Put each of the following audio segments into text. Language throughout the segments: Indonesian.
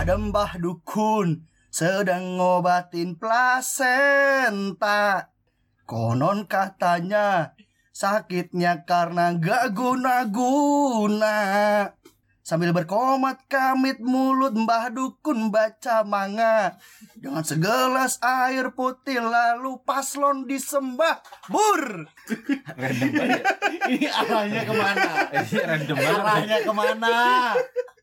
Ada mbah dukun sedang ngobatin plasenta. Konon katanya sakitnya karena gak guna-guna. Sambil berkomat kamit mulut mbah dukun baca manga Dengan segelas air putih lalu paslon disembah Bur Random banget. Ini arahnya ke mana? Ini random banget. Arahnya ke mana?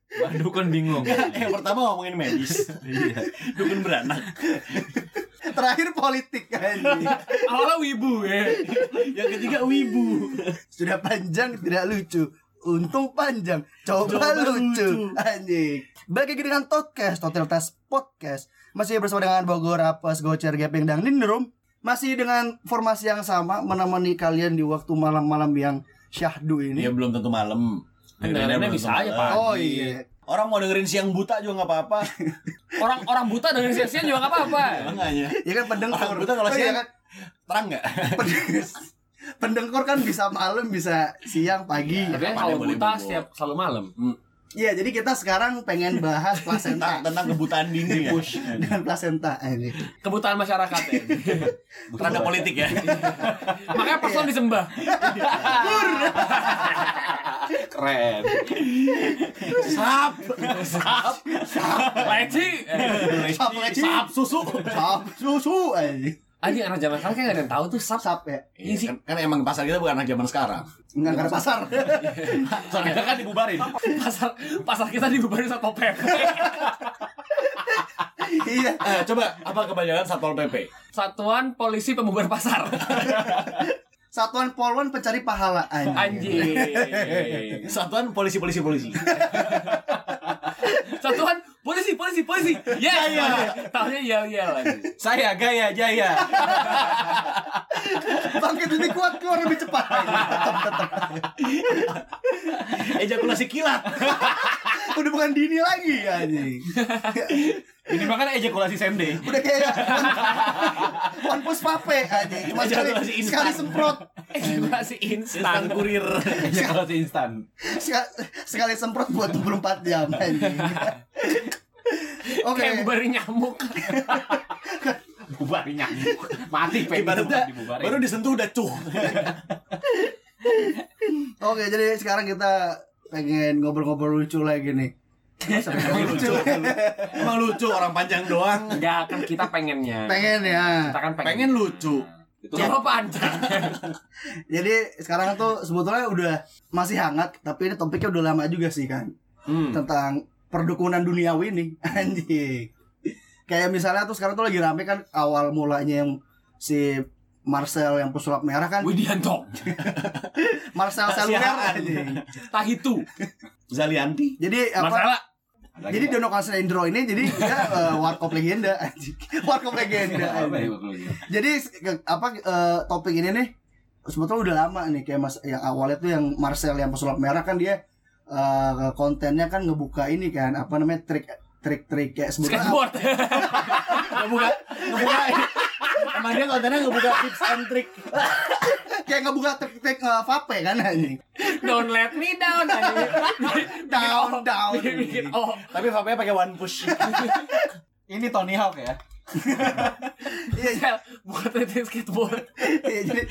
Mbak Dukun bingung. Yang pertama ngomongin medis. Iya. Dukun beranak. Terakhir politik kan Awalnya wibu ya. Yang ketiga wibu. Sudah panjang tidak lucu Untung panjang Coba, Coba lucu. lucu. Anjing Bagi dengan Total Test Podcast Masih bersama dengan Bogor Apes Gocer Gepeng dan Nindrum Masih dengan formasi yang sama Menemani kalian di waktu malam-malam yang syahdu ini Ya belum tentu malam. Dengerinnya belum bisa aja. Pak. Oh iya Orang mau dengerin siang buta juga nggak apa-apa. Orang orang buta dengan siang-siang juga gak apa-apa. Makanya. Ya kan pendengkur Orang buta kalau Oh, iya siang kan? terang nggak? Pendeng- Pendengkur kan bisa malam bisa siang pagi Tapi kan kalau buta setiap selalu malam. Iya jadi kita sekarang pengen bahas plasenta tentang kebutaan dini ya. Dengan plasenta ini Kebutuhan masyarakat ya. Terhadap politik ya. Makanya paslon disembah. Keren. Sap. Sap. Leci. Sap leci. Sap susu. Sap susu ini Anjing anak zaman sekarang kayak gak ada yang tahu tuh sap. Sap ya Iya sih. Kan, kan emang pasar kita bukan anak zaman sekarang. Enggak ada pasar Soalnya kita kan dibubarin. Pasar pasar kita dibubarin satpol pp. Iya Eh, coba apa kebanyakan satpol pp? Satuan Polisi Pembubar Pasar. Satuan Polwan pencari pahala anjing. Anjing. Satuan polisi polisi polisi. Satuan polisi polisi polisi. Ya ya. Tahunya yel yel anjing. Saya gaya jaya. Bangkit lebih kuat keluar lebih cepat. Tetap tetap. Ejakulasi kilat. Udah bukan dini lagi anjing. Ini bahkan ejakulasi sende. Udah kayak one, one push pape anjing. Cuma sekali, instan. sekali semprot. Ejakulasi instan. Instan kurir. Ejakulasi instan. Sekali, sekali semprot buat 24 jam anjing. Oke. Kayak bubarin nyamuk. bubarin nyamuk mati pengen dibubarin. baru disentuh udah cuh. Oke, jadi sekarang kita pengen ngobrol-ngobrol lucu lagi nih. Emang lucu. Emang lucu orang panjang doang. Enggak kan kita pengennya. Pengen ya. Kita kan pengen. Pengen lucu. itu Coba panjang. Jadi sekarang tuh sebetulnya udah masih hangat, tapi ini topiknya udah lama juga sih kan. Hmm. Tentang perdukunan duniawi nih, anjing. Kayak misalnya tuh sekarang tuh lagi rame kan awal mulanya yang si Marcel yang pesulap merah kan Widianto. Marcel Tak seluler. Tahitu. Zalianti. Jadi apa Masalah. jadi Dono Caslendro ini jadi dia eh, warkop legenda anjing. Warkop legenda. ya itu? Jadi ke- apa eh, topik ini nih sebetulnya udah lama nih kayak mas yang awalnya tuh yang Marcel yang pesulap merah kan dia eh, kontennya kan ngebuka ini kan apa namanya trik trik-trik kayak sebetulnya Skateboard. Ngebuka ngebuka. Emang dia kontennya ngebuka tips and trick. kayak ngebuka trik-trik uh, vape kan anjing. Don't let me down. anjing. Down, down. Oh. Tapi vape pakai one push. ini Tony Hawk ya Iya, Sel, buat titik skateboard. iya, jadi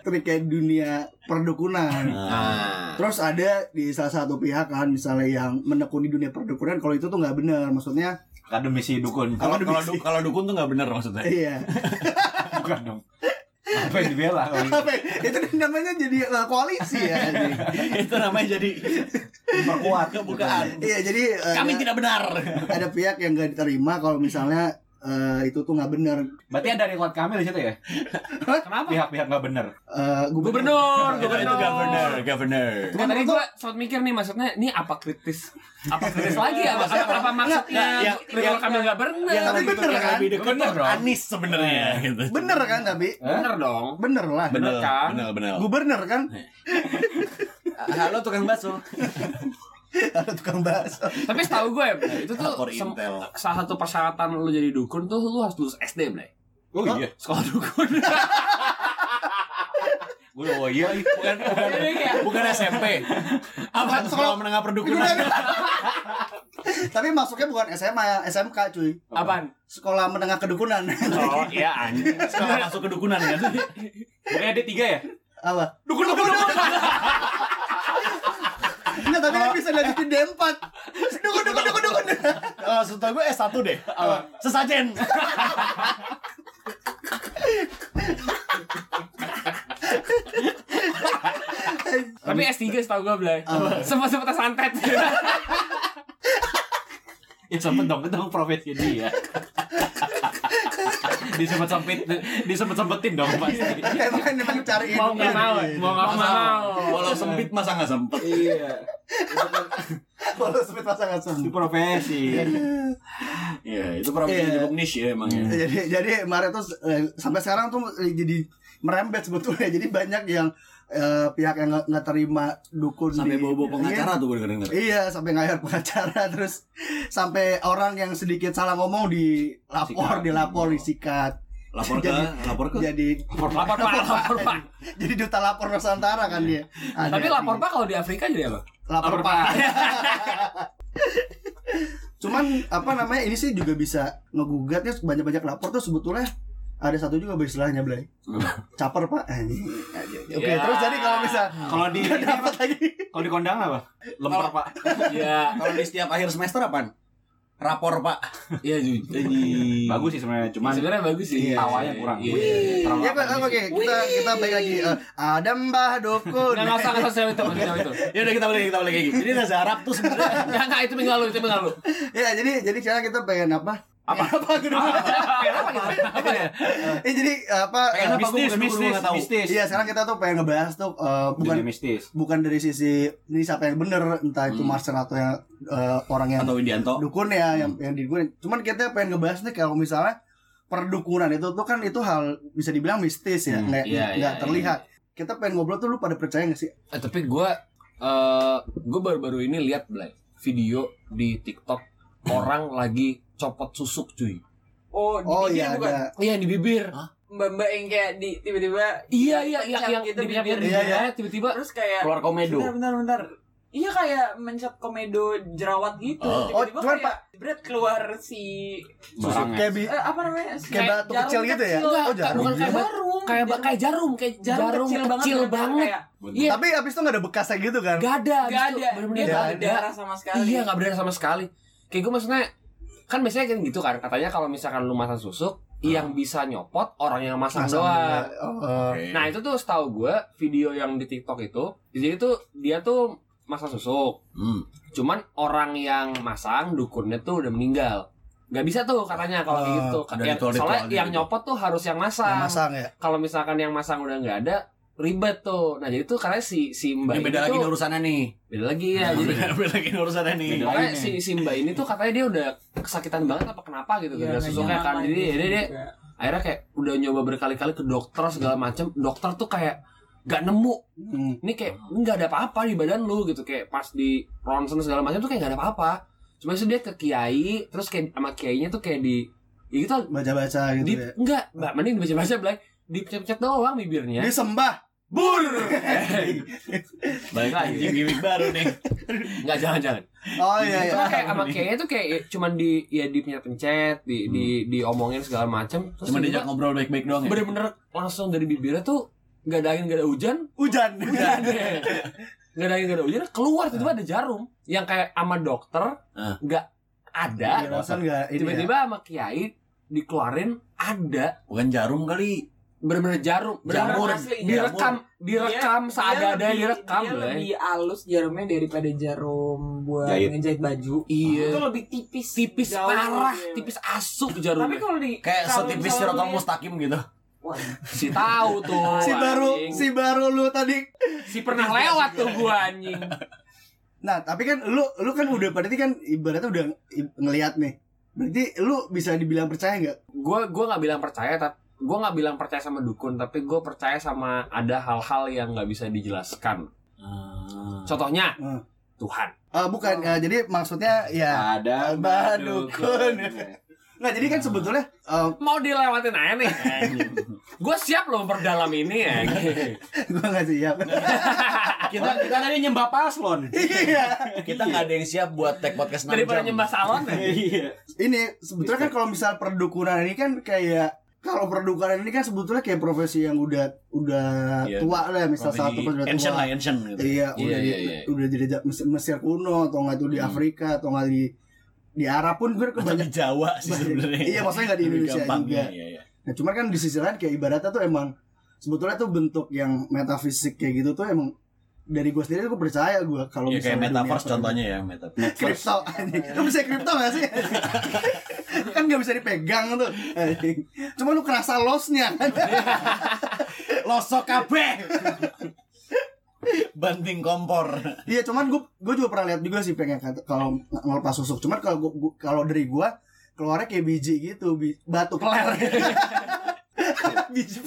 trik kayak dunia perdukunan. Nah. Terus ada di salah satu pihak kan misalnya yang menekuni dunia perdukunan kalau itu tuh nggak benar maksudnya akademisi dukun Kalau kalau du- kalau dukun tuh nggak bener maksudnya. iya bukan dong apa yang dibela apa ya? itu namanya jadi uh, koalisi ya anjing. Itu namanya jadi diperkuat kebukaan. iya jadi uh, Kami tidak benar. ada pihak yang gak diterima kalau misalnya uh, itu tuh nggak benar berarti ada Ridwan Kamil di situ ya Kenapa? pihak-pihak nggak bener Uh, Gubernur, Itu itu governor, governor. Nggak, tadi gua sempat mikir nih maksudnya ini apa kritis? Apa kritis lagi ya? Apa, apa, apa maksudnya? Ridwan yang- Kamil nggak benar. yang tapi bener Yang kan? lebih dekat Bener dong. Anis sebenarnya gitu. bener kan tapi Bener dong. bener lah Bener kan? Bener, bener. gubernur kan Halo tukang bakso. ada tukang bakso Tapi setahu gue itu tuh salah satu persyaratan lu jadi dukun tuh lu harus lulus SD, Blay. oh iya Sekolah dukun. gue oh iya ih. Bukan bukan SMP. Apa sekolah menengah perdukunan? Tapi masuknya bukan SMA ya, SMK cuy. Apaan? Sekolah menengah kedukunan. Oh iya anjing. Sekarang masuk ke dukunan kan. Pokoknya ada tiga ya? Apa? Dukun dukun dukun. Tapi kan bisa lanjutin D4. Dukun dukun dukun dukun. Oh, setahu gue S1 deh. Sesajen. Tapi S3 setahu gue belai. Sempat sempat santet. Ya sempet dong, itu profesi dia. disempet sempit, disempet sempetin dong pasti. Emang emang cari Mau nggak mau, mau nggak mau. Walau sempit masa nggak sempet. Iya. Kalau sempit masa nggak sempit. Itu profesi. Iya, itu profesi Iya. cukup niche ya emang ya. jadi jadi Maret tuh eh, sampai sekarang tuh jadi merembet sebetulnya jadi banyak yang eh, pihak yang nggak terima dukun Sampai di- bawa-bawa pengacara tuh gue denger. Iya, sampai ngayar pengacara terus sampai orang yang sedikit salah ngomong dilapor, Sikat. dilapor, disikat. Lapor ke, Jadi- lapor ke. Jadi Lapor pak, lapor pak. jadi duta lapor Nusantara kan dia. Ada. Tapi lapor pak kalau di Afrika jadi apa? lapor Pak. Cuman apa namanya ini sih juga bisa ngegugatnya banyak-banyak lapor tuh sebetulnya ada satu juga beristilahnya Blay. Caper Pak. Anjing. Oke, Ya. terus jadi kalau bisa Kalau di dapat lagi. kalau di kondang apa? Lempar, Pak. Iya. Kalau di setiap akhir semester apaan? Rapor, Pak. Iya Ju. Bagus sih sebenarnya, cuman Sebenarnya bagus sih. tawanya kurang. Iya. Terlalu Ya Pak, oke, kita kita balik lagi. Eh, ada Mbah Dukun. Nggak usah nggak usah itu, itu. Ya udah kita balik kita balik lagi. Jadi bahasa Arab tuh sebenarnya Nggak nggak itu minggu lalu itu minggu lalu. ya, jadi jadi sekarang kita pengen apa? Apa? apa gitu? Apa ya? Eh, jadi apa? Pengen eh, apa? Mistis, dukun, mistis, mistis. Iya, sekarang kita tuh pengen ngebahas tuh eh, bukan mistis. bukan dari sisi ini siapa yang bener, entah itu Hmm. Marcel atau yang eh, orang yang atau Widianto. dukun ya yang yang didukun. Cuman kita pengen ngebahas nih kalau misalnya perdukunan itu tuh kan itu hal bisa dibilang mistis ya, Hmm, nggak iya, nggak iya, terlihat. Kita pengen ngobrol tuh lu pada percaya gak sih? Eh, tapi gue eh gue baru-baru ini lihat Blay video di TikTok orang lagi copot susuk cuy. Oh, di Oh bibir iya bukan? ada. Iya di bibir. Mbak-mbak yang kayak di tiba-tiba Iya iya yang yang gitu di bibir bibir. Iya, iya. tiba-tiba terus kayak Keluar komedo. bentar bentar bentar. Iya kayak mencet komedo jerawat gitu. Oh. Tiba-tiba Oh, cuman, kayak berat keluar si Barangnya. Kayak bi- eh, apa namanya? Si Kayak batu jarum kecil gitu ya? Enggak, Oh, jarum. bukan kayak Jarum. kayak kayak jarum kayak jarum, kecil, bener-bener banget. kayak Iya. Tapi abis itu gak ada bekasnya gitu kan? Gak ada, Gak ada, bener-bener dia gak gak ada. ada darah sama sekali. Iya gak berdarah sama sekali. Kayak gue maksudnya kan biasanya kan gitu kan katanya kalau misalkan lu masang susuk yang bisa nyopot orang yang masang, Masang doang. Oh, Nah itu tuh setahu gue video yang di TikTok itu jadi tuh dia tuh masang susuk. Hmm. Cuman orang yang masang dukunnya tuh udah meninggal. Gak bisa tuh katanya kalau Oh, gitu. Yang- ritual-ritual soalnya gitu. yang nyopot tuh harus yang masang. yang masang ya. Kalau misalkan yang masang udah nggak ada ribet tuh. Nah jadi tuh karena si si mbak Ini beda ini lagi tuh, urusannya nih. beda lagi ya. Jadi Beda, beda lagi urusannya nih. Beda. Makanya lagi si, si mbak ini tuh katanya dia udah kesakitan banget apa kenapa gitu Iya, gara nggak susuknya kan jadi itu dia, dia akhirnya kayak udah nyoba berkali-kali ke dokter segala macem dokter tuh kayak gak nemu Hmm. ini kayak nggak ada apa-apa di badan lu gitu kayak pas di ronsen segala macam tuh kayak gak ada apa-apa cuma itu dia ke kiai terus kayak sama kiainya tuh kayak di ya gitu Baca-baca gitu di ya. enggak mbak mending dibaca-baca belai dipencet-pencet doang bibirnya Disembah. Bur Balik lagi gimmick baru nih. nggak jangan-jangan Oh iya iya. Cuma kayak sama kiainya tuh kayak ya, cuman di ya dipencet-pencet di di diomongin segala macam terus Cuma tiba-tiba diajak ngobrol baik-baik doang ya. bener-bener langsung dari bibirnya tuh nggak ada angin nggak ada hujan Hujan. ada nggak ada angin nggak ada hujan keluar tiba-tiba ada jarum yang kayak sama dokter Ah. nggak ada ini. ya. tiba-tiba sama kiai dikeluarin ada Bukan jarum kali. Bener-bener jarum Jamur. asli. direkam direkam Dia- seada-ada dia direkam lebih, dia lebih halus jarumnya daripada jarum buat Jahit. ngejahit baju. Iya. Itu lebih tipis. tipis Jauh parah lebih. tipis asuk Tapi jarumnya kalau di Kayak kalau setipis sirotol mustaqim gitu. Wah, si tahu tuh si baru anjing. si baru lu tadi. si pernah lewat tuh gua anjing Nah, tapi kan lu lu kan udah berarti kan ibaratnya udah ngelihat nih. Berarti lu bisa dibilang percaya nggak? gue gue nggak bilang percaya tapi gue nggak bilang percaya sama dukun tapi gue percaya sama ada hal-hal yang nggak bisa dijelaskan contohnya Hmm. Tuhan Eh, bukan, eh, jadi maksudnya ya Ada Mbah Dukun. Nggak, jadi kan sebetulnya eh, Mau dilewatin aja nih. Gue siap loh memperdalam ini ya. gua nggak siap. Kita kita tadi nyembah paslon. Iya. Kita nggak ada yang siap buat take podcast 6 Daripada jam. nyembah salon ya. Iya. Ini sebetulnya kan kalau misal perdukunan ini kan kayak kalau perdukunan ini kan sebetulnya kayak profesi yang udah udah Iya. tua lah, misal Profesi satu udah ancient tua. lah, ancient gitu. Iya, Iya, udah di, iya, iya. udah jadi ja- Mesir, Mesir kuno atau nggak tuh di Hmm. Afrika atau nggak di di Arab pun gue Atau kebanyakan di Jawa sih sebenarnya. Iya, maksudnya nggak di Indonesia gampang, juga. Iya, iya. Nah, cuman kan di sisi lain kayak ibaratnya tuh emang sebetulnya tuh bentuk yang metafisik kayak gitu tuh emang dari gue sendiri gue percaya gue kalau Iya kayak metaverse contohnya ya, metaverse. kripto lu bisa kripto gak sih kan gak bisa dipegang tuh cuma lu kerasa lossnya kan Losok kabeh. Banting kompor. iya cuman gue gue juga pernah lihat juga sih pengen kata kalau ng- ngelepas susuk cuman kalau kalau dari gue keluarnya kayak biji gitu bi- batu keler biji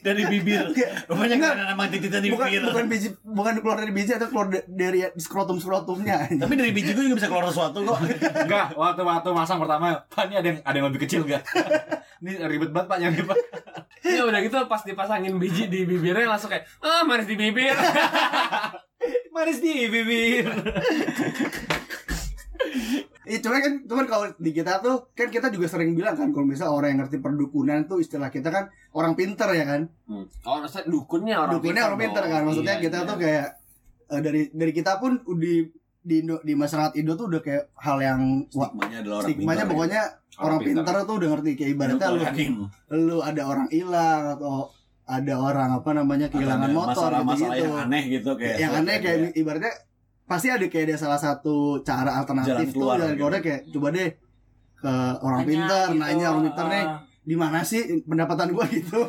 Dari bibir. Rupanya Enggak. karena emang tititan di bukan bibir. bukan biji bukan keluar dari biji atau keluar da- dari skrotum skrotumnya Tapi dari biji gue juga bisa keluar sesuatu kok. Enggak, waktu waktu masang pertama, Pak ini ada yang ada yang lebih kecil enggak? ini ribet banget Pak yang ini, Pak. Ya udah gitu pas dipasangin biji di bibirnya langsung kayak ah manis di bibir. Manis di bibir. Iya cuman kan cuman kalau di kita tuh kan kita juga sering bilang kan kalau misalnya orang yang ngerti perdukunan tuh istilah kita kan orang pinter ya kan? Oh, maksudnya dukunnya orang dukunnya orang pinter kan? Maksudnya Iya, kita iya. tuh kayak eh, dari dari kita pun di di Indo, di masyarakat Indo tuh udah kayak hal yang wah, Stigmanya adalah orang stigmanya pintar, pokoknya orang, pintar. pinter. tuh udah ngerti kayak ya. ibaratnya lu lu ada orang hilang atau ada orang apa namanya kehilangan Ada motor masalah-masalah gitu, yang aneh gitu kayak yang aneh kayak ibaratnya pasti ada kayak ada salah satu cara alternatif Jalan tuh keluar jalan gitu. keluarnya kayak coba deh ke orang pintar gitu. nanya orang pintar nih di mana sih pendapatan gua gitu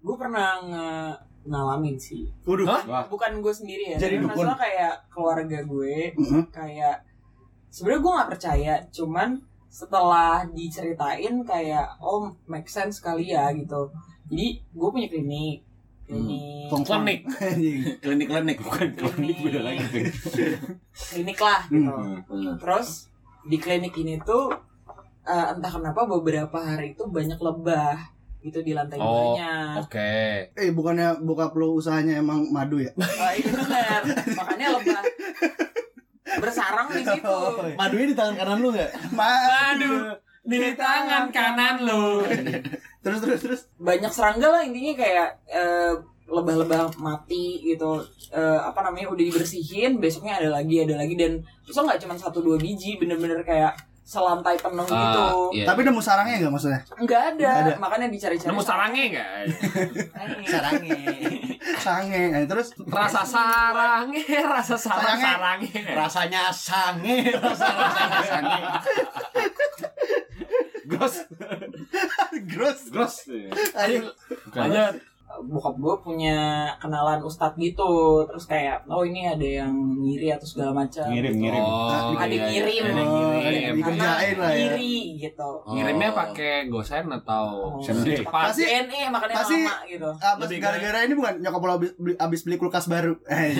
gue pernah nge- ngalamin sih Waduh. Hah? bukan gue sendiri ya Jadi dukun. masalah kayak keluarga gue Mhm. kayak sebenarnya gue nggak percaya cuman setelah diceritain kayak oh make sense kali ya gitu jadi gue punya klinik klinik Tongkol. Klinik. Anjing. klinik-klinik bukan Klinik beda lagi. klinik lah gitu Hmm. terus di klinik ini tuh eh, entah kenapa beberapa hari itu banyak lebah gitu di lantai Oh. duanya Oke. eh bukannya buka lu usahanya emang madu ya Wah, itu benar makanya lebah bersarang di situ Oh, iya. madunya di tangan kanan lu nggak Aduh, di tangan kanan lu. Terus terus terus banyak serangga lah intinya kayak eh, lebah-lebah mati gitu Eh, apa namanya udah dibersihin besoknya ada lagi ada lagi dan terus nggak cuma satu dua biji bener-bener kayak selantai penuh gitu Ah, iya. tapi nemu sarangnya nggak maksudnya nggak ada. Nggak ada. makanya dicari-cari Nemu sarangnya enggak? Eh, sarangnya sange eh, terus Rasa sarangnya, rasa sarang Sarangnya. sarangnya. rasanya sange rasa rasanya sange Gross. gross Gross. Ayo. Lanjut. Bokap gue punya kenalan ustadz gitu terus kayak oh ini ada yang ngiri atau segala macam Ngirim, ngirim. Oh, ada iya, iya, ngirim ada yang Oh, ngirim. ada dikerjain lah ya. ngiri gitu Ngirimnya pakai gosen atau Oh. Sendiri. cepat? Pasti- DNA makanya pasti- lama gitu Abis Lebih gara-gara ini bukan nyokap lo abis beli, abis beli kulkas baru Eh,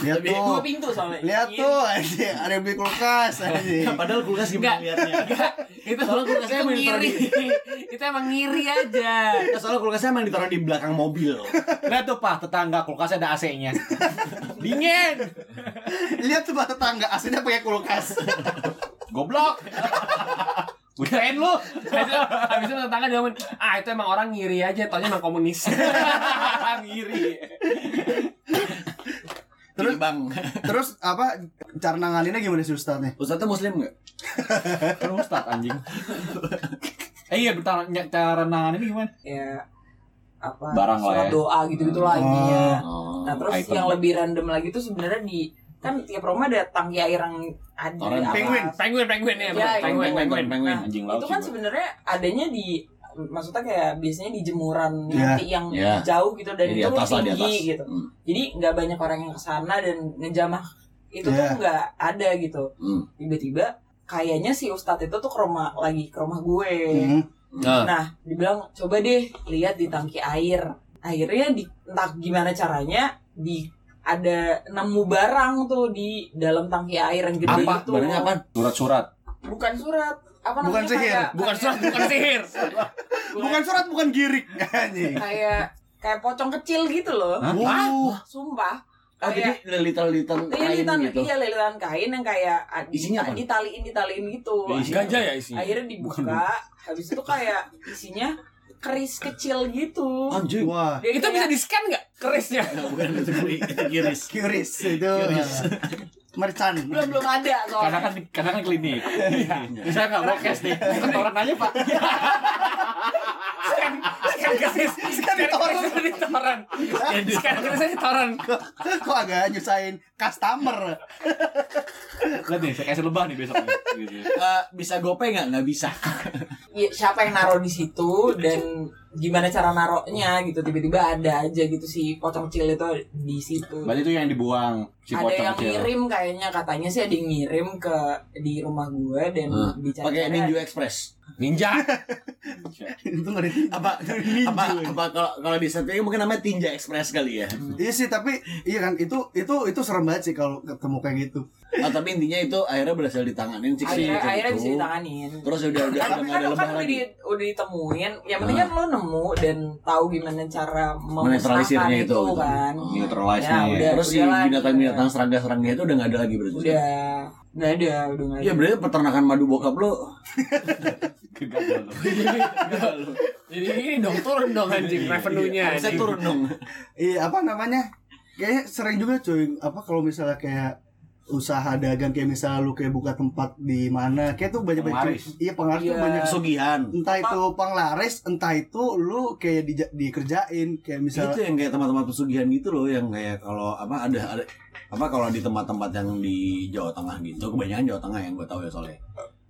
lihat tuh dua pintu soalnya lihat tuh anjing, ada yang beli kulkas anjing. padahal kulkas Enggak. gimana liatnya Enggak, itu Soalnya kulkasnya emang ngiri. itu emang ngiri aja. Ya, soalnya kulkasnya emang ditaruh di belakang mobil Lihat tuh Pak, tetangga kulkasnya ada AC-nya. Dingin. lihat tuh pak tetangga aslinya pakai kulkas Goblok. Udahin lu. Habis itu, habis itu tetangga dia ngomong, ah itu emang orang ngiri aja, taunya emang komunis. Ngiri. Terus- Terus bang terus apa cara nanganinnya gimana sih ustadznya Ustadznya muslim nggak Kan ustad anjing. Eh iya, bentar, cara nanganin gimana? ya apa Barang lah ya. doa gitu gitu lah intinya oh, nah terus item. yang lebih random lagi tuh sebenarnya di kan tiap rumah ada tangki air yang ada di Orang atas. penguin, penguin, penguin ya, Ya, iya, penguin, penguin. penguin Nah, Anjing laut itu kan sebenarnya adanya di maksudnya kayak biasanya di jemuran Iya. nanti yang Iya. jauh gitu dan Jadi di itu atas lah, di tinggi atas. gitu Hmm. jadi nggak banyak orang yang ke sana dan ngejamah itu Iya. tuh nggak ada gitu Hmm. tiba-tiba kayaknya si ustadz itu tuh ke rumah lagi ke rumah gue Hmm. Nah, nah dibilang coba deh lihat di tangki air akhirnya di entah gimana caranya di ada nemu barang tuh di dalam tangki air yang gede apa itu barangnya apa Surat-surat. bukan surat apa Bukan namanya sihir. kayak Bukan surat, bukan sihir. Bukan surat, bukan girik anjing. kayak kayak pocong kecil gitu loh Hah? Wow. sumpah Oh, jadi kayak lilitan-lilitan kain lilitan gitu. iya lilitan kain yang kayak ah, Isinya apa? ditaliin ditaliin gitu Ya, isinya Ganja ya isinya. akhirnya dibuka habis itu kayak isinya keris kecil gitu Anjir. Wah. Dia Itu kayak- bisa di scan nggak kerisnya? Nah, bukan itu itu kiris. Kiris itu. Kiris. Mercan. belum belum ada Karena soalnya kan karena kan klinik. Bisa nggak broadcast nih? Setoran aja pak. Scan, scan keris, scan di toran, scan di toran, scan kerisnya di toran. Kok agak nyusahin customer. Lihat nih, saya kasih lebah nih besok. Gitu. Eh, bisa gopay nggak? Nggak bisa. ya, siapa yang naruh di situ dan gimana cara naruhnya gitu tiba-tiba ada aja gitu si pocong kecil itu di situ Berarti itu yang dibuang si ada pocong yang kecil. ngirim kayaknya katanya sih ada yang ngirim ke di rumah gue dan Hmm. dicari Pakai Ninja Express. Ninja. itu ngeri. Apa apa apa kalau kalau di setting mungkin namanya Tinja Express kali ya. Iya sih, tapi iya kan itu itu itu serem banget sih kalau ketemu kayak gitu. Oh, tapi intinya itu akhirnya berhasil ditanganin sih si akhirnya, akhirnya bisa ditanganin Terus udah udah kan, udah nggak kan, ada kan lebah udah, lagi. di- udah ditemuin yang penting kan lo nemu dan tahu gimana cara Menetralisirnya itu, itu, gitu. kan Neutralize Ya, udah. Terus si lagi. binatang-binatang serangga-serangga itu udah nggak ada lagi berarti. udah nggak ada udah nggak Iya ada berarti peternakan madu bokap lo Gagal loh. Jadi ini dong turun dong anjing revenue-nya. bisa anjing. turun dong. Iya, apa namanya? Kayaknya sering juga cuy, apa kalau misalnya kayak usaha dagang kayak misalnya lu kayak buka tempat di mana kayak tuh banyak banyak Penglaris. iya penglaris tuh Iya. banyak Pesugihan. entah itu penglaris entah itu lu kayak di, dikerjain kayak itu misalnya yang kayak tempat-tempat pesugihan gitu loh yang kayak kalau apa ada ada apa kalau di tempat-tempat yang di Jawa Tengah gitu kebanyakan Jawa Tengah yang gue tahu ya soalnya.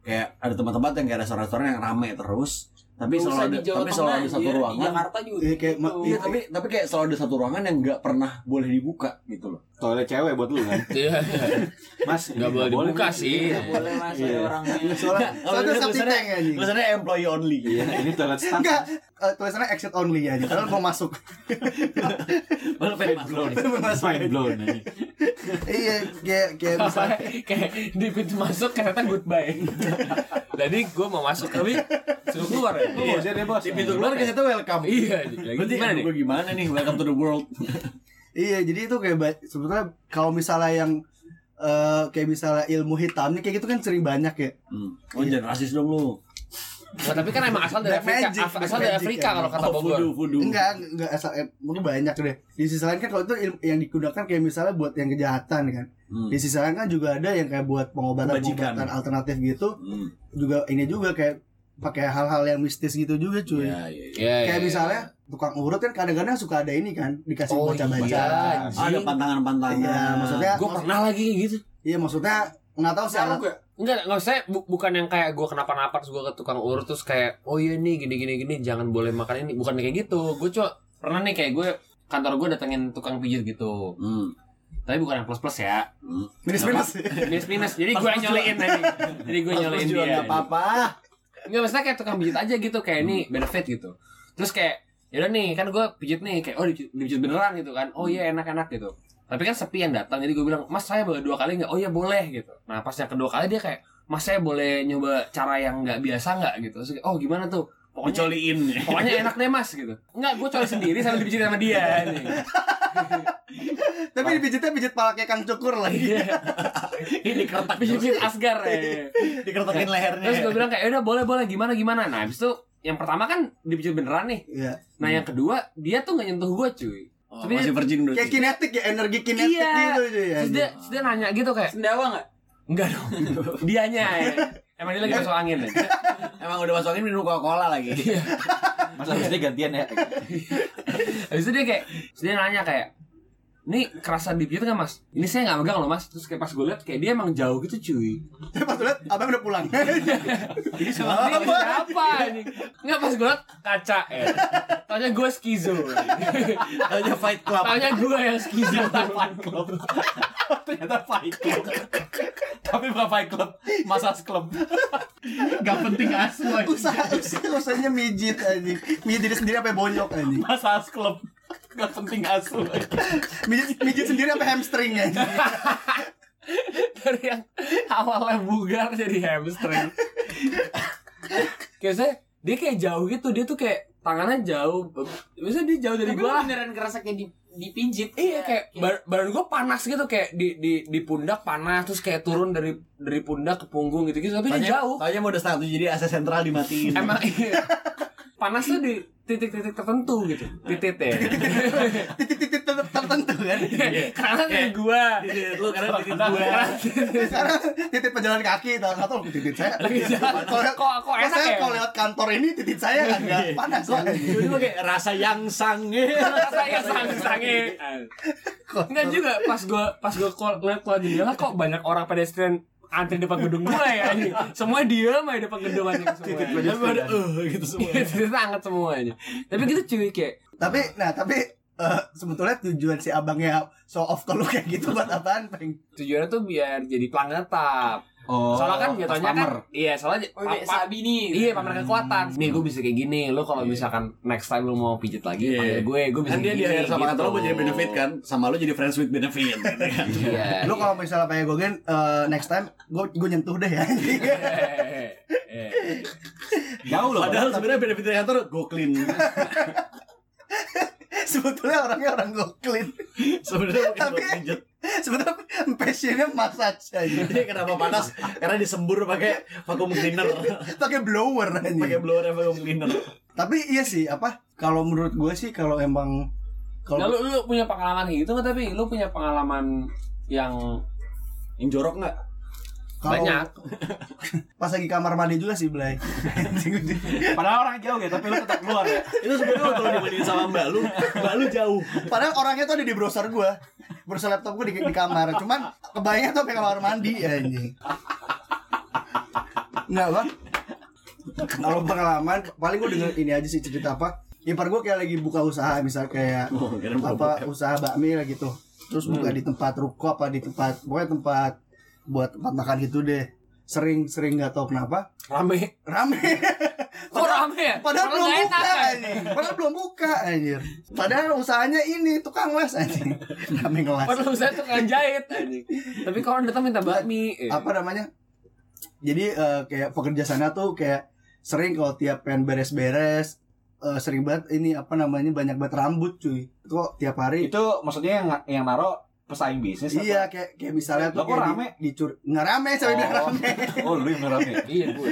Kayak ada tempat-tempat yang kayak restoran-restoran yang rame terus tapi Nggak selalu ada tapi selalu ada satu di ruangan Jakarta juga Iya, kayak gitu. iya tapi tapi kayak selalu ada satu ruangan yang nggak pernah boleh dibuka gitu loh Toilet cewek buat lu kan. Iya. Mas, Nggak boleh dibuka nih. sih. Nggak boleh mas ada Iya. orangnya soalnya soalnya septic tank anjing tulisannya employee only Iya, ini toilet staff. enggak eh, tulisannya exit only aja kalau mau masuk Baru pengen masuk. Mas mind blown nih. iya kayak kayak Apa, misalnya kayak di pintu masuk ternyata goodbye. Jadi gue mau masuk tapi suruh keluar ya. Iya, dia deh bos. di pintu keluar ke situ welcome Iya, Berarti gimana nih? gue gimana nih welcome to the world iya jadi itu kayak sebetulnya kalau misalnya yang eh, kayak misalnya ilmu hitamnya kayak gitu kan sering banyak ya hmm. oh jangan rasis dong lu Nah, tapi kan emang asal dari Afrika, magic, asal dari Afrika ya. kalau kata oh, Bogor. voodoo voodoo enggak enggak asal eh, mungkin banyak deh di sisi lain kan kalau itu ilmu yang digunakan kayak misalnya buat yang kejahatan kan Hmm. di sisi lain kan juga ada yang kayak buat pengobatan pengobatan alternatif gitu Hmm. juga ini juga kayak pakai hal-hal yang mistis gitu juga cuy Iya, iya, iya. Iya, kayak iya, misalnya tukang urut kan kadang-kadang suka ada ini kan dikasih Oh, baca-baca iya. ada pantangan-pantangan Iya, maksudnya Gue pernah lagi gitu. iya maksudnya nggak tahu sih alat gak? Enggak, enggak saya bu- bukan yang kayak gue kenapa-napa terus gue ke tukang urut terus kayak oh iya nih gini gini gini jangan boleh makan ini bukan kayak gitu. Gue cuma pernah nih kayak gue kantor gue datengin tukang pijit gitu. Hmm. Tapi bukan yang plus plus ya. Hmm. minus minus Minus minus. Jadi gue nyoliin aja. Jadi gue juga dia. nggak apa-apa Enggak maksudnya kayak tukang pijit aja gitu kayak ini benefit gitu. Terus kayak ya udah nih kan gue pijit nih kayak oh dipijit, beneran gitu kan. Oh iya enak-enak gitu. Tapi kan sepi yang datang jadi gue bilang mas saya boleh dua kali nggak? Oh iya boleh gitu. Nah pas yang kedua kali dia kayak mas saya boleh nyoba cara yang nggak biasa nggak gitu. Terus oh gimana tuh? Pokoknya Dicoliin pokoknya enak deh mas gitu. Enggak gue coli sendiri sambil dipijit sama dia. nih. tapi dipijitnya pijit pala kayak kang cukur lagi Iya. Ini kertak Pijit Asgar ya. Dikertakin lehernya Terus gue bilang kayak "Ya udah boleh boleh gimana gimana. Nah habis itu yang pertama kan dipijit beneran nih. iya Nah yang kedua dia tuh nggak nyentuh gue cuy. Oh, Tapi- masih virgin berarti. kayak kinetik ya energi kinetik Iya. gitu cuy ya Terus dia, terus dia nanya gitu kayak Sendawa gak? enggak dong. Dianya ya. Emang dia lagi masuk angin ya. Emang udah masuk angin minum Coca-Cola lagi. Masa harusnya gantian ya? Habis itu dia kayak dia nanya kayak ini kerasa dipijit nggak mas? Ini saya nggak megang loh mas. Terus kayak pas gue liat kayak dia emang jauh gitu cuy. Tapi pas lihat abang udah pulang Ini siapa ini? Nggak pas gue liat kaca ya. Taunya gue skizo. Taunya Fight Club. Taunya gue yang skizo. Club. Ternyata Fight Club. Tapi bukan Fight Club, Masas Club. Gak penting asu usaha usaha usahanya mijit anjing mijit diri sendiri apa bonyok anjing Masas Club. Gak penting asu. mijit mijit sendiri apa hamstring anjing dari yang awalnya bugar jadi hamstring. Kayak saya dia kayak jauh gitu. Dia tuh kayak tangannya jauh. Biasanya dia jauh dari Tapi gua. beneran ngerasa kayak di, dipijit Iya kayak bar- badan gue panas gitu. Kayak di di di pundak panas terus kayak turun dari dari pundak ke punggung gitu gitu tapi dia jauh. Tanya mau udah setengah tujuh jadi AC sentral dimatiin. emang iya. Panas tuh di titik-titik tertentu gitu. Titik ya titik-titik tertentu kan? Karena kayak gua. Lu karena bikin gua. karena titik pejalan kaki atau atau titik saya. Kok- kok enak saya ya? kalau lewat kantor ini titik saya kan nggak panas Kok tiba-tiba kayak rasa yang sange. saya sange-sange Enggak juga pas gua pas gua lihat keluar jendela kok banyak orang pedestrian antri depan gedung gua ya anjing. Semua diam aja depan gedung anjing semua. Tapi ada eh gitu semua. Itu angkat semuanya. Tapi gitu cuy kayak tapi nah tapi eh, sebetulnya tujuan si abangnya show off ke lu kayak gitu buat apaan peng tujuannya tuh biar jadi pelanggan tetap. Oh, Soalnya kan jatuhnya kan iya soalnya Oh, ini pa- pa- sabi nih. Iya pamer kekuatan. Nih gue bisa kayak gini. Lo kalau misalkan next time lo mau pijit lagi Iya. panggil gue, gue bisa Kan dia kayak di sama gitu. kantor lu buat jadi benefit kan. Sama lu jadi friends with benefit gitu kan. Iya. lu kalau misalnya pakai gogen eh, next time gue gue nyentuh deh ya jauh loh. Padahal sebenarnya benefit dari kantor go clean. sebetulnya orangnya orang go clean Sebenarnya Tapi-. sebetulnya passionnya massage aja Jadi kenapa panas? Karena disembur pakai vacuum cleaner. pakai blower aja pakai blower yang vacuum cleaner. tapi iya sih apa kalau menurut gue sih kalau emang Nah, kalau lu, lu punya pengalaman gitu nggak tapi lu punya pengalaman yang Yang jorok nggak? Kalau banyak. pas lagi kamar mandi juga sih Blay. Padahal orang jauh ya, tapi lu tetap keluar ya. Itu sebenarnya kalau dibandingin sama mbak lu, mbak lu jauh. padahal orangnya tuh ada di browser gue browser laptop gue di, di kamar. Cuman kebayangnya tuh kayak kamar mandi ya ini nggak bang. Kalau pengalaman paling gue denger ini aja sih cerita apa. Ipar gue kayak lagi buka usaha misal kayak Oh, apa usaha bakmi lah gitu. Terus buka di tempat ruko apa di tempat pokoknya tempat buat tempat makan gitu deh. Sering sering nggak tahu kenapa. Rame. Rame. Kok rame ya? padahal belum buka kan? anjing. Padahal belum buka anjir. Padahal usahanya ini tukang les anjing. Rame ngelas padahal saya tuh kan jahit anjing. tapi kalau datang minta bakmi eh. apa namanya? Jadi eh, kayak pekerja sana tuh kayak sering kalau tiap pengen beres-beres eh, sering banget ini apa namanya banyak banget rambut cuy. Kok tiap hari? Itu maksudnya yang yang naro pesaing bisnis apa? Iya kayak kayak misalnya tuh kok rame? di, dicur nggak rame saya bilang Oh. rame Oh, lu yang rame. iya gue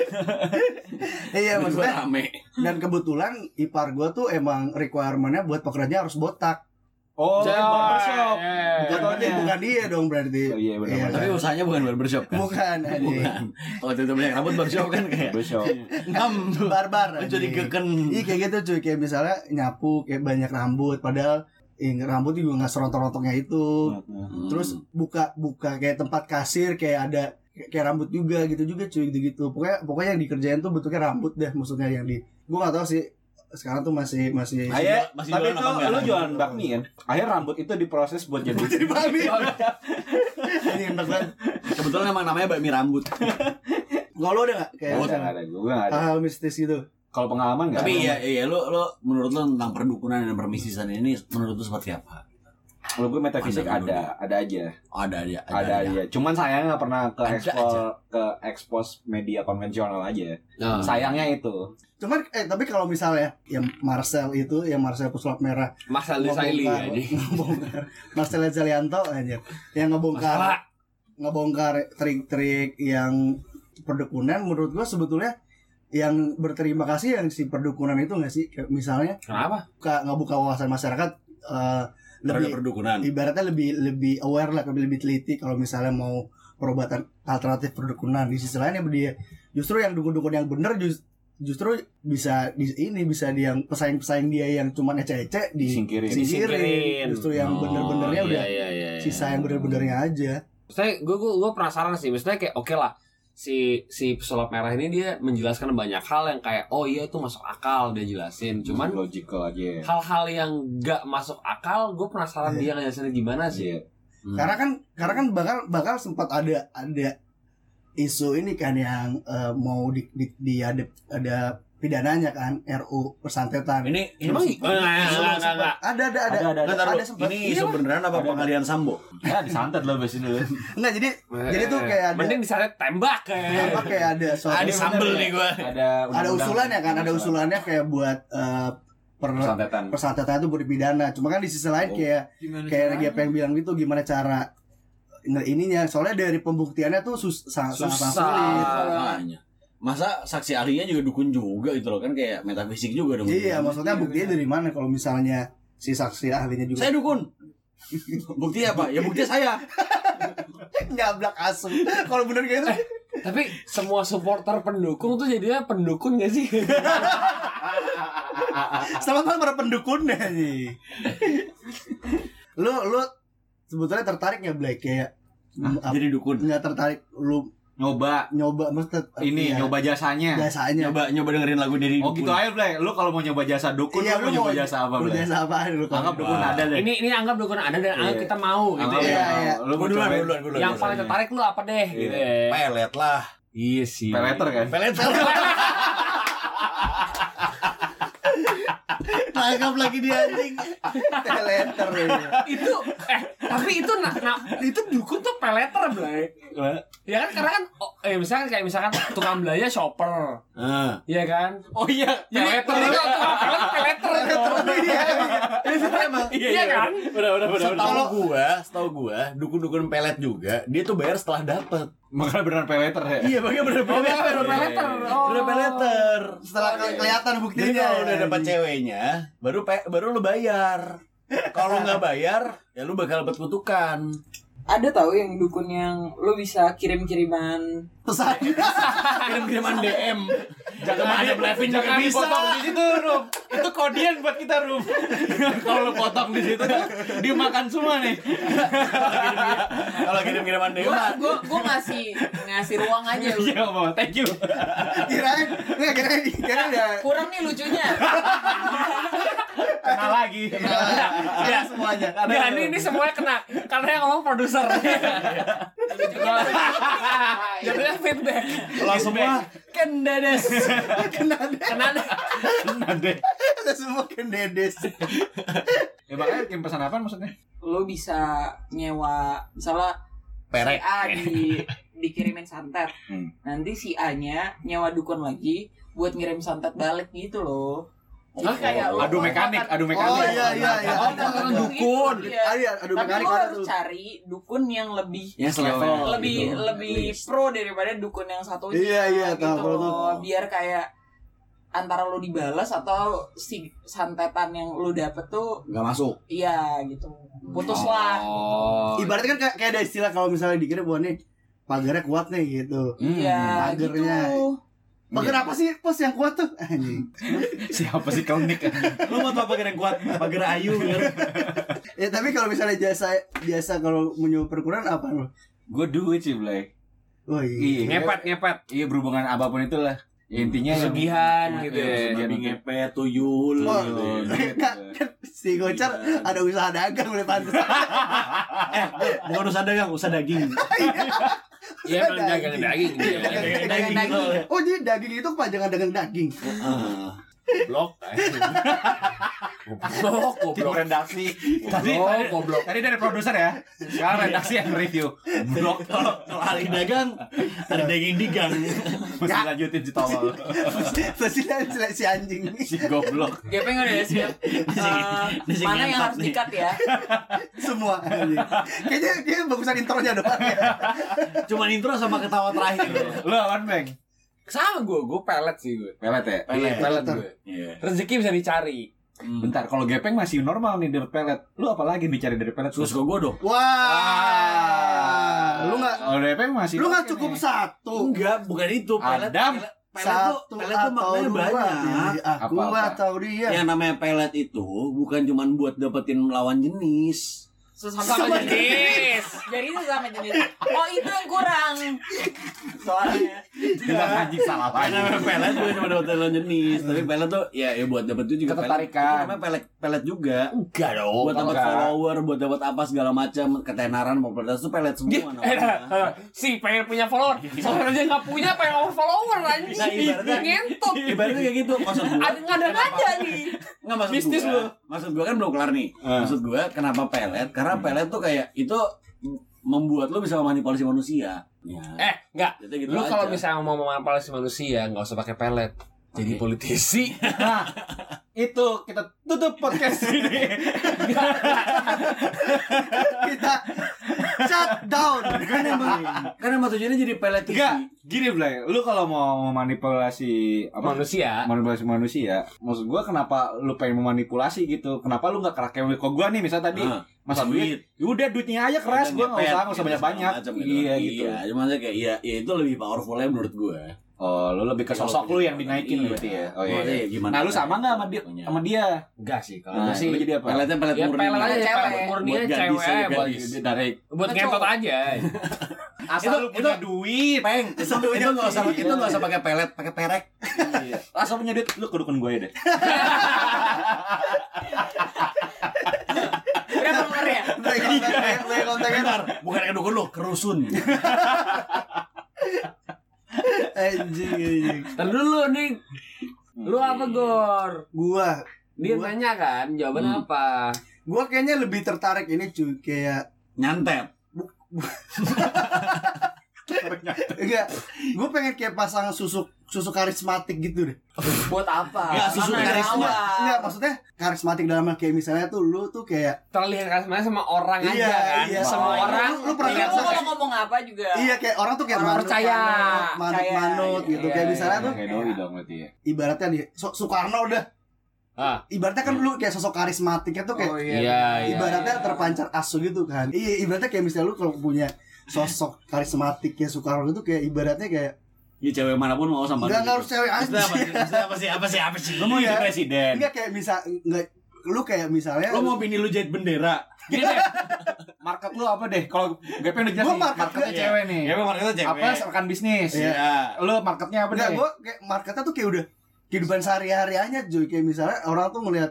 iya Gua maksudnya rame. dan kebetulan ipar gua tuh emang requirementnya buat pekerja harus botak Oh, Jangan. barbershop. Eh. bukan, Jatuhnya. bukan dia dong berarti Oh, iya, benar, Iya. Tapi usahanya bukan barbershop kan? bukan Bukan. Kalau itu banyak rambut barbershop kan kayak Barbershop. ngam barbar jadi keken. iya kayak gitu cuy kayak misalnya nyapu kayak banyak rambut padahal eh, rambut juga nggak serontok-rontoknya itu Hmm. terus buka buka kayak tempat kasir kayak ada kayak rambut juga gitu juga cuy gitu gitu pokoknya pokoknya yang dikerjain tuh bentuknya rambut deh maksudnya yang di gua nggak tahu sih sekarang tuh masih masih Akhirnya, masih tapi jualan itu lu jualan bakmi kan? Akhirnya rambut itu diproses buat jadi jadi babi ini enak banget Kebetulan emang namanya bakmi rambut. kalau lo ada nggak kayak Oh, Nggak ada, gue nggak ada. hal mistis gitu Kalau pengalaman nggak Tapi ada. iya iya lu lu menurut lu tentang perdukunan dan permisisan ini menurut lu seperti apa? Kalau gue metafisik Pandang ada, ada aja, Oh, ada aja. ada aja. Cuman sayangnya nggak pernah ke Ada ekspos ke ekspos media konvensional aja. Nah, Sayangnya itu. cuman eh tapi kalau misalnya yang Marcel itu yang Marcel pesulap merah Marcel Desailly aja ngebongkar Marcel Zalianto aja yang ngebongkar Masalah. ngebongkar trik-trik yang perdukunan menurut gua sebetulnya yang berterima kasih yang si perdukunan itu nggak sih Kayak misalnya kenapa buka ngebuka wawasan masyarakat eh, Terhadap lebih perdukunan. ibaratnya lebih lebih aware lah lebih lebih teliti kalau misalnya mau perobatan alternatif perdukunan di sisi lain ya dia justru yang dukun-dukun yang bener jus- justru bisa di ini bisa di yang pesaing-pesaing dia yang cuma ece-ece di Disingkirin. singkirin. Disingkirin. justru yang Oh, bener-benernya iya, udah iya, iya, iya. sisa yang bener-benernya aja Maksudnya gue gue gue penasaran sih, maksudnya kayak oke lah si si pesulap merah ini dia menjelaskan banyak hal yang kayak oh iya itu masuk akal dia jelasin, cuman logical aja. hal-hal yang gak masuk akal gue penasaran Iya. dia ngejelasinnya gimana sih. Iya. Hmm. karena kan karena kan bakal bakal sempat ada ada isu ini kan yang eh, mau di, di, di ada ada pidananya kan RU persantetan. Ini ini Emang masih- enggak, enggak, enggak, enggak. Ada ada ada. Ada, ada, ada. Ada sempat. ini Iya, sebenarnya apa Ada, pengalian sambo? Ya disantet lo bes ini. Enggak jadi jadi tuh kayak ada Mending di sana tembak kayak. apa kayak ada Ah, di sambel nih gua. Ada ada usulannya kan, ada usulannya kayak buat eh, per Santetan. persantetan itu buat dipidana. Cuma kan di sisi lain kayak Gimana kayak lagi caranya? apa yang bilang gitu gimana cara ininya soalnya dari pembuktiannya tuh sus sangat sangat Susah. sulit. Masa saksi ahlinya juga dukun juga gitu loh kan kayak metafisik juga dong. Iya, maksudnya buktinya dari mana kalau misalnya si saksi ahlinya juga Saya dukun. Bukti apa? Ya bukti saya. nyablak asu. Kalau bener gitu Tapi semua supporter pendukung tuh jadinya pendukun gak sih? Selamat malam para pendukunnya nih. lu lu sebetulnya tertarik nggak Black kayak apa- Jadi dukun. nggak tertarik lu Nyoba nyoba maksudnya ini iya, nyoba jasanya. jasanya Nyoba nyoba dengerin lagu dari Oh dukun. gitu aja, Blay. Lu kalau mau nyoba jasa dukun, Iya, lu mau nyoba jasa apa, Lu Blay? jasa apa lu Anggap dukun Wah. ada deh. ini ini anggap dukun ada dan anggap Iya. kita mau gitu. Anggap ya. Iya, ya. iya. Lu Gua mau duluan, duluan, duluan. Yang paling tertarik lu apa deh gitu. ya. Pelet lah. Iya sih. Peleter kan? Pelet. tangkap lagi dia anjing teleter ya. itu eh tapi itu nah, nah, itu dukun tuh peleter Blay. Ya kan karena kan oh, eh misalkan kayak misalkan tukang belanja shopper, Ah. ya kan? Oh iya, Jadi peleter. jadi kalau tukang pelet peleter dong. Iya, Emang iya kan? Udah, udah, udah. Setahu gua, setahu gua, dukun-dukun pelet juga, dia tuh bayar setelah dapet. Makanya beneran peleter ya. Iya, makanya bener Oh, pelet. baru peleter. Oh. Bener peleter. setelah ke- kelihatan buktinya Jadi kalau udah dapat ceweknya, baru pe baru lu bayar. Kalau nggak bayar, ya lu bakal dapat kutukan. Ada tahu yang dukun yang lu bisa kirim-kiriman pesan Kirim-kiriman DM. Jangan ada Blevin jangan bisa. dipotong di situ, Rum. Itu kodian buat kita, Rum. Kalau lu potong di situ, dimakan semua nih. Kalau kirim-kiriman DM, Gua gua gua ngasih ngasih ruang aja. lu. Iya, Mama. Thank you. kirain nggak kirain kirain ya Kurang nih lucunya. Kena lagi. ya semuanya Ya ini, ini semuanya kena karena yang ngomong produser. Jadinya feedback. kalau semua kan dedes. Kena Kena deh. ada semua kan dedes Ya makanya kirim pesan apa maksudnya? Lu bisa nyewa misalnya Perek. si A di dikirimin santet. Hmm. Nanti si A-nya nyewa dukun lagi buat ngirim santet balik gitu loh. Hah? kayak Adu mekanik, adu mekanik. oh iya iya iya Oh, ada. dukun. Iya. Ada, aduh Tapi mekanik lu ada harus tuh. cari dukun yang lebih Yang selevel. lebih gitu. lebih pro daripada dukun yang satu Iya, iya, tahu, gitu kalau loh. tuh. biar kayak antara lu dibalas atau si santetan yang lu dapet tuh Nggak masuk. iya gitu putus lah Oh. Ibaratnya kan kayak, kayak ada istilah kalau misalnya dikirim wah nih pagarnya kuat nih gitu. iya gitu pagernya. Pagar apa sih pos yang kuat tuh? Anjing. Siapa sih klinik? Lu mau tau pagar yang kuat? Pagar ayu? Ya tapi kalau misalnya jasa jasa kalau menyewa perkuran apa lo? Gue duit sih, Blay. Oh iya. Ngepet ngepet. Iya berhubungan apa pun itulah. Ya, intinya yang- Pesugihan gitu Iya, ya. Babi untuk- ngepet, tuyul. Oh, gitu. Enggak, kan si Gocar ada usaha dagang oleh pantas. Eh, bukan usaha dagang, usaha daging. Iya dagang daging. Iya. Daging, daging. gitu. Oh jadi daging itu kepanjangan dagang daging. Ah. Goblok. Goblok, goblok. redaksi. Tadi, Goblok, tadi, goblok. tadi dari produser ya. Sekarang redaksi yang review. Blok kalau hari dagang ada daging digang. Mesti lanjutin si tolol. Pesilan si anjing. Si goblok. Gepeng udah ya siap Eh, mana yang harus dikat ya Semua. Kayaknya kayaknya bagusan intronya doang ya. Cuman intro sama ketawa terakhir. Lu awan, Bang? Sama gue, gue pelet sih gue. Pelet ya? Pelet, pelet gue. Iya. Rezeki bisa dicari. Bentar, kalau gepeng masih normal nih dapat pelet. Lu apa lagi dicari dari pelet? Suka-suka gue dong. Wah. Lu nggak Kalau gepeng masih lu nggak cukup nih. satu. Enggak, bukan itu. Pelet, Adam. pelet, pelet tuh, Satu pelet tuh atau maknanya dua. banyak. Aku Apa-apa? nggak tahu dia. Yang namanya pelet itu bukan cuman buat dapetin lawan jenis. Sesama jenis jadi sesama jenis oh itu yang kurang soalnya Bilang anjing salah Karena lagi. memang pelet bukan cuma dapat talent jenis, tapi pelet tuh ya, ya buat dapat itu juga pelet. Ketertarikan. Namanya pelet pelet juga. Enggak dong. buat dapat follower, buat dapat apa segala macam, ketenaran, popularitas itu pelet semua namanya. si pengen punya follower, follower aja nggak punya, pengen over follower anjing. Nah, ibaratnya- ngentot. Ibaratnya kayak gitu, maksud gua. Ada nggak ada aja nih. Nggak maksud Bisnis lu. Maksud gua kan belum kelar nih. Eh. Maksud gua kenapa pelet? Karena pelet tuh kayak itu membuat lu bisa memanipulasi manusia. Ya. Eh, enggak. Gitu, gitu Lu kalau misalnya mau memanipulasi manusia, nggak usah pakai pelet. Jadi Oke. politisi. Nah, itu kita tutup podcast ini. Kita shut down. kan emang kan emang tujuannya jadi pelet Enggak, gini Blay, lu kalau mau memanipulasi apa? Manusia. manipulasi manusia maksud gua kenapa lu pengen memanipulasi gitu kenapa lu nggak kerak kayak kok gua nih misalnya tadi Ah, masa duit udah duitnya aja keras gua nggak usah nggak usah banyak banyak iya gitu Iya, cuma kayak iya, ya itu lebih powerfulnya menurut gua. Oh lu lebih ke sosok lu yang dinaikin Iya. berarti ya oh iya, Maksudnya iya. ya gimana? nah lu sama nggak sama dia Punya. sama dia Enggak sih kalau nah, sih. lu jadi apa Peletnya pelet Ya murni. pelet aja Cewek. cewek murninya Buat gadis cewek buat dari buat ngentot aja. asal Itu- lu punya itu- duit Peng, itu itu nggak usah itu nggak usah pakai pelet, pakai perek. Iya. asal punya duit lu ke dukun gue ya deh Berapa nomor ya? Bukan yang dukun lu, kerusun. Anjing, anjing. Ntar dulu nih. Lu apa, Gor? Gua, Dia Gua- nanya kan, jawaban Hmm. apa? gua kayaknya lebih tertarik ini cuy kayak Nyantet. enggak, gua pengen kayak pasang susu susu karismatik gitu deh. Buat apa? Ya, susu Mana karisma. Enggak, maksudnya karismatik dalam hal kayak misalnya tuh lu tuh kayak Terlihat karismatik sama orang Iya, aja kan. iya. Semua Oh, orang lu- lu pernah Iya, lu kayak- mau ngomong apa juga. iya kayak orang tuh kayak Orang manut, percaya. manut, manut, Percaya, manut iya, gitu. iya, kayak iya, misalnya iya. tuh kayak doi dong berarti ya ibaratnya nih so- Soekarno udah Ah. ibaratnya kan lu kayak sosok karismatiknya tuh kayak Oh, Iya, iya. ibaratnya terpancar asu gitu kan iya ibaratnya kayak misalnya lu kalau punya sosok karismatiknya Soekarno itu kayak ibaratnya kayak Ya cewek mana pun mau sama nggak lu nggak harus gitu. cewek Maksudnya apa aja sih? Maksudnya apa sih? Apa sih? Apa sih? lu mau jadi Iya. presiden enggak kayak misal nggak lu kayak misalnya Lu mau bini lu jahit bendera? gini deh market lu apa deh kalau GP udah jelas Gua market marketnya cewek nih Ya itu cewek. apa rekan bisnis Iya. lu marketnya apa enggak deh gua kayak marketnya tuh kayak udah kehidupan sehari-harinya Joy kayak misalnya orang tuh ngelihat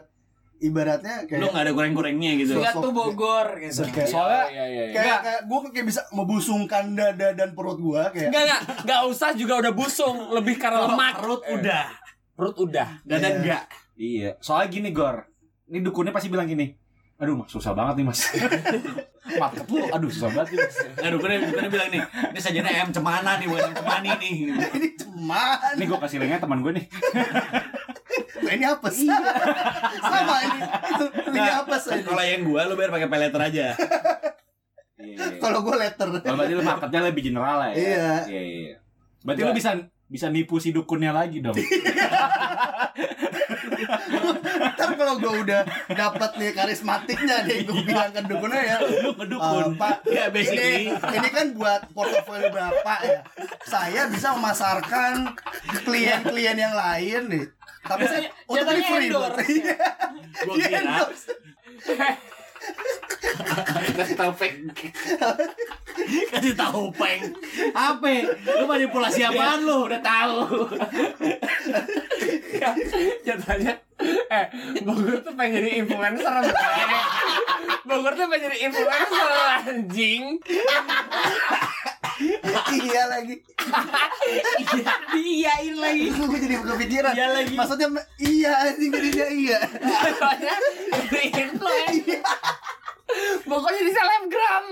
ibaratnya Lu kayak nggak ada goreng-gorengnya gitu. Lihat tuh Bogor gitu. kayak soalnya Iya, iya, iya. kayak, kayak gue kayak bisa membusungkan dada dan perut gue kayak Enggak, enggak. Enggak usah juga udah busung, lebih karena lemak. Perut udah. Perut udah. Dadan Iya. enggak. iya soalnya gini Gor ini dukunnya pasti bilang gini aduh mas susah banget nih mas market lu aduh susah banget nih mas Nah, dukunnya, dukunnya bilang nih, ini sajiannya ayam cemana nih, bukan cemani nih. ini cuman ini gue kasih linknya teman gue nih Nah, ini apa sih sama ini. Itu ini Nah, apa sih Kalau yang gua lu biar pakai peleter aja. Iya. kalau gue letter. Kalau berarti lu marketnya lebih general lah ya? Iya. iya iya berarti lu bisa bisa nipu si dukunnya lagi dong? Ntar kalau gue udah dapat nih karismatiknya nih gue bilang ke dukunnya ya. Lu ngedukun. "Eh, pak Ya basically. ini ini kan buat portofolio bapak ya. Saya bisa memasarkan klien-klien yang lain nih tapi saya untuk ini free. Iya. Dia kira endorse. Kasih tahu fake. kasih tahu peng. Apa? Lu manipulasi apaan lu? Udah tahu. Jatuhnya eh Bogor tuh pengen jadi influencer. Bogor tuh pengen jadi influencer anjing iya lagi. Iya lagi. Gue jadi kepikiran iya lagi. Maksudnya iya anjing jadi iya. Iya pokoknya influencer pokoknya di selebgram.